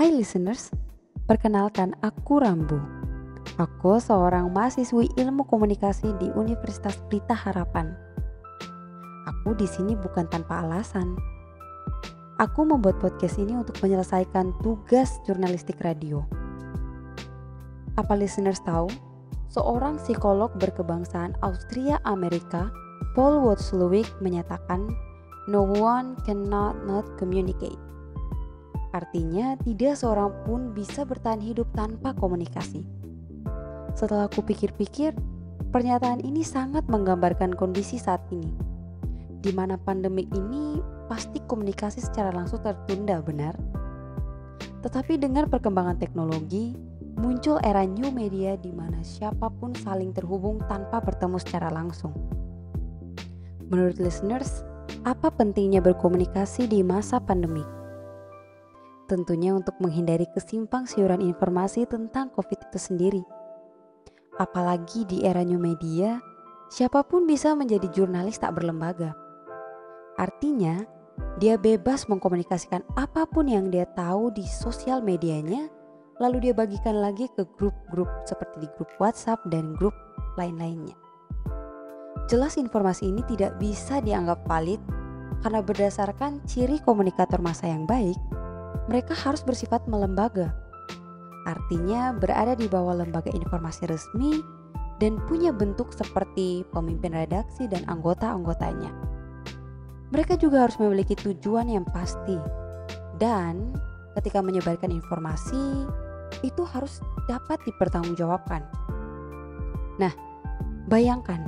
Hai listeners, perkenalkan aku Rambu. Aku seorang mahasiswi ilmu komunikasi di Universitas Pelita Harapan. Aku di sini bukan tanpa alasan. Aku membuat podcast ini untuk menyelesaikan tugas jurnalistik radio. Apa listeners tahu? Seorang psikolog berkebangsaan Austria Amerika, Paul Watzlawick menyatakan, "No one cannot not communicate." Artinya, tidak seorang pun bisa bertahan hidup tanpa komunikasi. Setelah aku pikir-pikir, pernyataan ini sangat menggambarkan kondisi saat ini, di mana pandemi ini pasti komunikasi secara langsung tertunda, benar? Tetapi dengan perkembangan teknologi, muncul era new media di mana siapa pun saling terhubung tanpa bertemu secara langsung. Menurut listeners, apa pentingnya berkomunikasi di masa pandemi? Tentunya untuk menghindari kesimpang siuran informasi tentang COVID itu sendiri. Apalagi di era new media, siapa pun bisa menjadi jurnalis tak berlembaga. Artinya, dia bebas mengkomunikasikan apa pun yang dia tahu di sosial medianya, lalu dia bagikan lagi ke grup-grup seperti di grup WhatsApp dan grup lain-lainnya. Jelas informasi ini tidak bisa dianggap valid karena berdasarkan ciri komunikator masa yang baik, mereka harus bersifat melembaga. Artinya berada di bawah lembaga informasi resmi dan punya bentuk seperti pemimpin redaksi dan anggota-anggotanya. Mereka juga harus memiliki tujuan yang pasti dan ketika menyebarkan informasi itu harus dapat dipertanggungjawabkan. Nah, bayangkan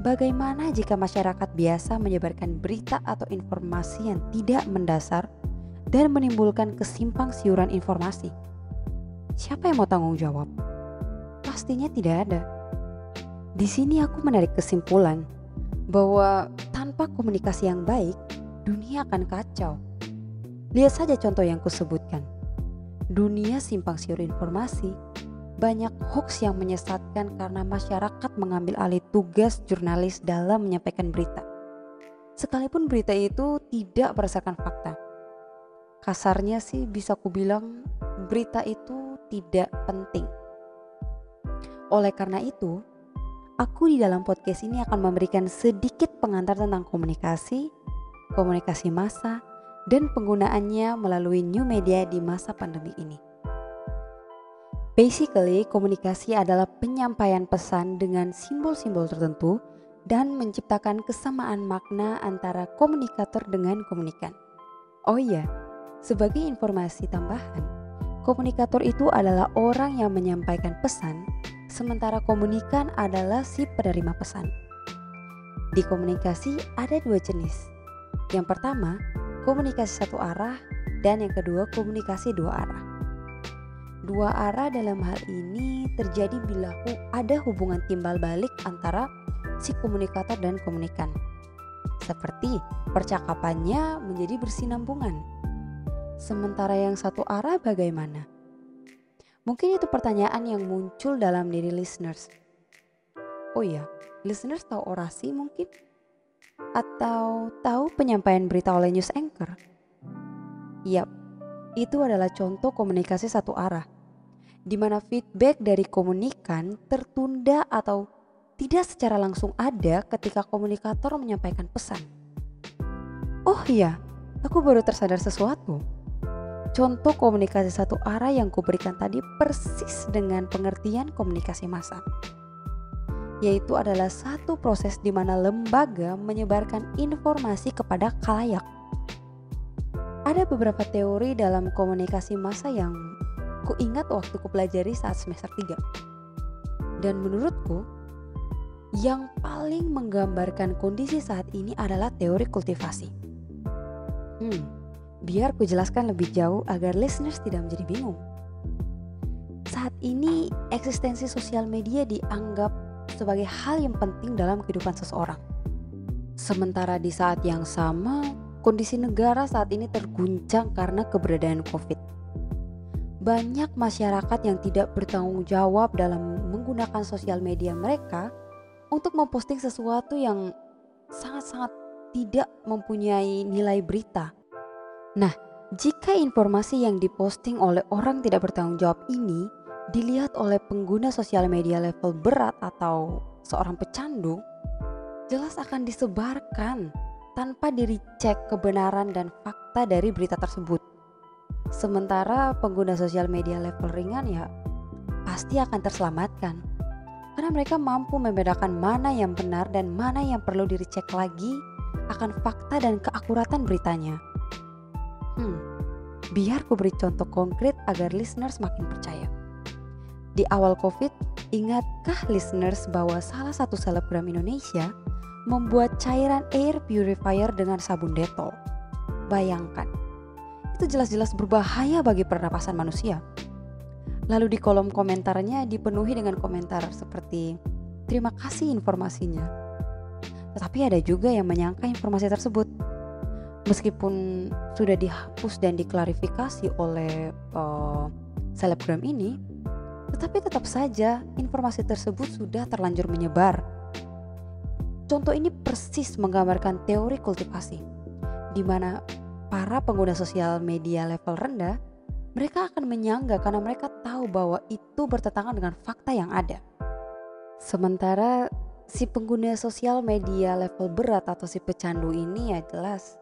bagaimana jika masyarakat biasa menyebarkan berita atau informasi yang tidak mendasar dan menimbulkan kesimpang siuran informasi. Siapa yang mau tanggung jawab? Pastinya tidak ada. Di sini aku menarik kesimpulan bahwa tanpa komunikasi yang baik, dunia akan kacau. Lihat saja contoh yang kusebutkan. Dunia simpang siur informasi, banyak hoax yang menyesatkan karena masyarakat mengambil alih tugas jurnalis dalam menyampaikan berita. Sekalipun berita itu tidak berdasarkan fakta, kasarnya sih bisa ku bilang berita itu tidak penting. Oleh karena itu, aku di dalam podcast ini akan memberikan sedikit pengantar tentang komunikasi, komunikasi massa, dan penggunaannya melalui new media di masa pandemi ini. Basically, komunikasi adalah penyampaian pesan dengan simbol-simbol tertentu dan menciptakan kesamaan makna antara komunikator dengan komunikan. Oh iya, sebagai informasi tambahan, komunikator itu adalah orang yang menyampaikan pesan, sementara komunikan adalah si penerima pesan. Di komunikasi ada dua jenis. Yang pertama, komunikasi satu arah dan yang kedua komunikasi dua arah. Dua arah dalam hal ini terjadi bila ada hubungan timbal balik antara si komunikator dan komunikan. Seperti percakapannya menjadi bersinambungan Sementara yang satu arah bagaimana? Mungkin itu pertanyaan yang muncul dalam diri listeners. Oh iya, listeners tahu orasi mungkin? Atau tahu penyampaian berita oleh news anchor? Yap, itu adalah contoh komunikasi satu arah, di mana feedback dari komunikan tertunda atau tidak secara langsung ada ketika komunikator menyampaikan pesan. Oh iya, aku baru tersadar sesuatu Contoh komunikasi satu arah yang kuberikan tadi persis dengan pengertian komunikasi massa. Yaitu adalah satu proses di mana lembaga menyebarkan informasi kepada kalayak. Ada beberapa teori dalam komunikasi massa yang kuingat waktu kupelajari saat semester 3. Dan menurutku, yang paling menggambarkan kondisi saat ini adalah teori kultivasi. Hmm, Biar ku jelaskan lebih jauh agar listeners tidak menjadi bingung. Saat ini eksistensi sosial media dianggap sebagai hal yang penting dalam kehidupan seseorang. Sementara di saat yang sama, kondisi negara saat ini terguncang karena keberadaan COVID. Banyak masyarakat yang tidak bertanggung jawab dalam menggunakan sosial media mereka untuk memposting sesuatu yang sangat-sangat tidak mempunyai nilai berita. Nah, Jika informasi yang diposting oleh orang tidak bertanggung jawab ini dilihat oleh pengguna sosial media level berat atau seorang pecandu, jelas akan disebarkan tanpa dicek kebenaran dan fakta dari berita tersebut. Sementara pengguna sosial media level ringan ya pasti akan terselamatkan karena mereka mampu membedakan mana yang benar dan mana yang perlu dicek lagi akan fakta dan keakuratan beritanya. Hmm, biar ku beri contoh konkret agar listeners makin percaya. Di awal COVID, ingatkah listeners bahwa salah satu selebgram Indonesia membuat cairan air purifier dengan sabun detol? Bayangkan, itu jelas-jelas berbahaya bagi pernapasan manusia. Lalu di kolom komentarnya dipenuhi dengan komentar seperti terima kasih informasinya. Tetapi ada juga yang menyangka informasi tersebut. Meskipun sudah dihapus dan diklarifikasi oleh uh, selebgram ini, tetapi tetap saja informasi tersebut sudah terlanjur menyebar. Contoh ini persis menggambarkan teori kultivasi, di mana para pengguna sosial media level rendah mereka akan menyangga karena mereka tahu bahwa itu bertentangan dengan fakta yang ada. Sementara si pengguna sosial media level berat atau si pecandu ini ya jelas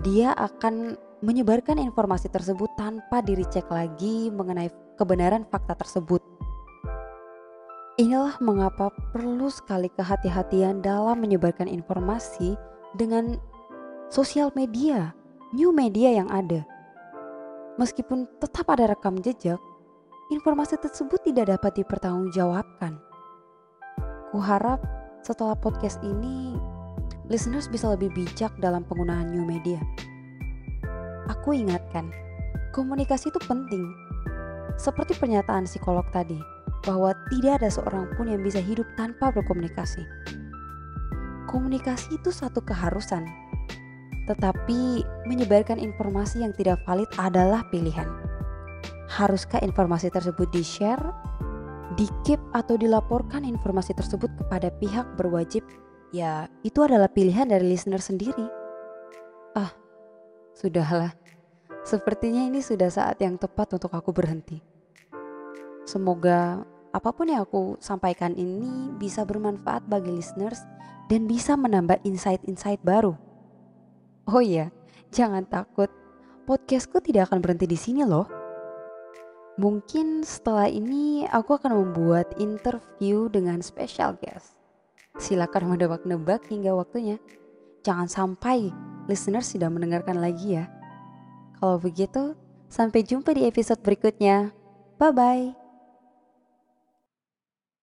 dia akan menyebarkan informasi tersebut tanpa diricek lagi mengenai kebenaran fakta tersebut. Inilah mengapa perlu sekali kehati-hatian dalam menyebarkan informasi dengan sosial media, new media yang ada. Meskipun tetap ada rekam jejak, informasi tersebut tidak dapat dipertanggungjawabkan. Kuharap setelah podcast ini, listeners bisa lebih bijak dalam penggunaan new media. Aku ingatkan, komunikasi itu penting. Seperti pernyataan psikolog tadi, bahwa tidak ada seorang pun yang bisa hidup tanpa berkomunikasi. Komunikasi itu satu keharusan, tetapi menyebarkan informasi yang tidak valid adalah pilihan. Haruskah informasi tersebut di-share, di-keep atau dilaporkan informasi tersebut kepada pihak berwajib? Ya, itu adalah pilihan dari listener sendiri. Ah, sudahlah. Sepertinya ini sudah saat yang tepat untuk aku berhenti. Semoga apa pun yang aku sampaikan ini bisa bermanfaat bagi listeners dan bisa menambah insight-insight baru Oh iya, jangan takut. Podcastku tidak akan berhenti di sini loh. Mungkin setelah ini aku akan membuat interview dengan special guest. Silakan menebak-nebak hingga waktunya. Jangan sampai listeners tidak mendengarkan lagi ya. Kalau begitu, sampai jumpa di episode berikutnya. Bye bye.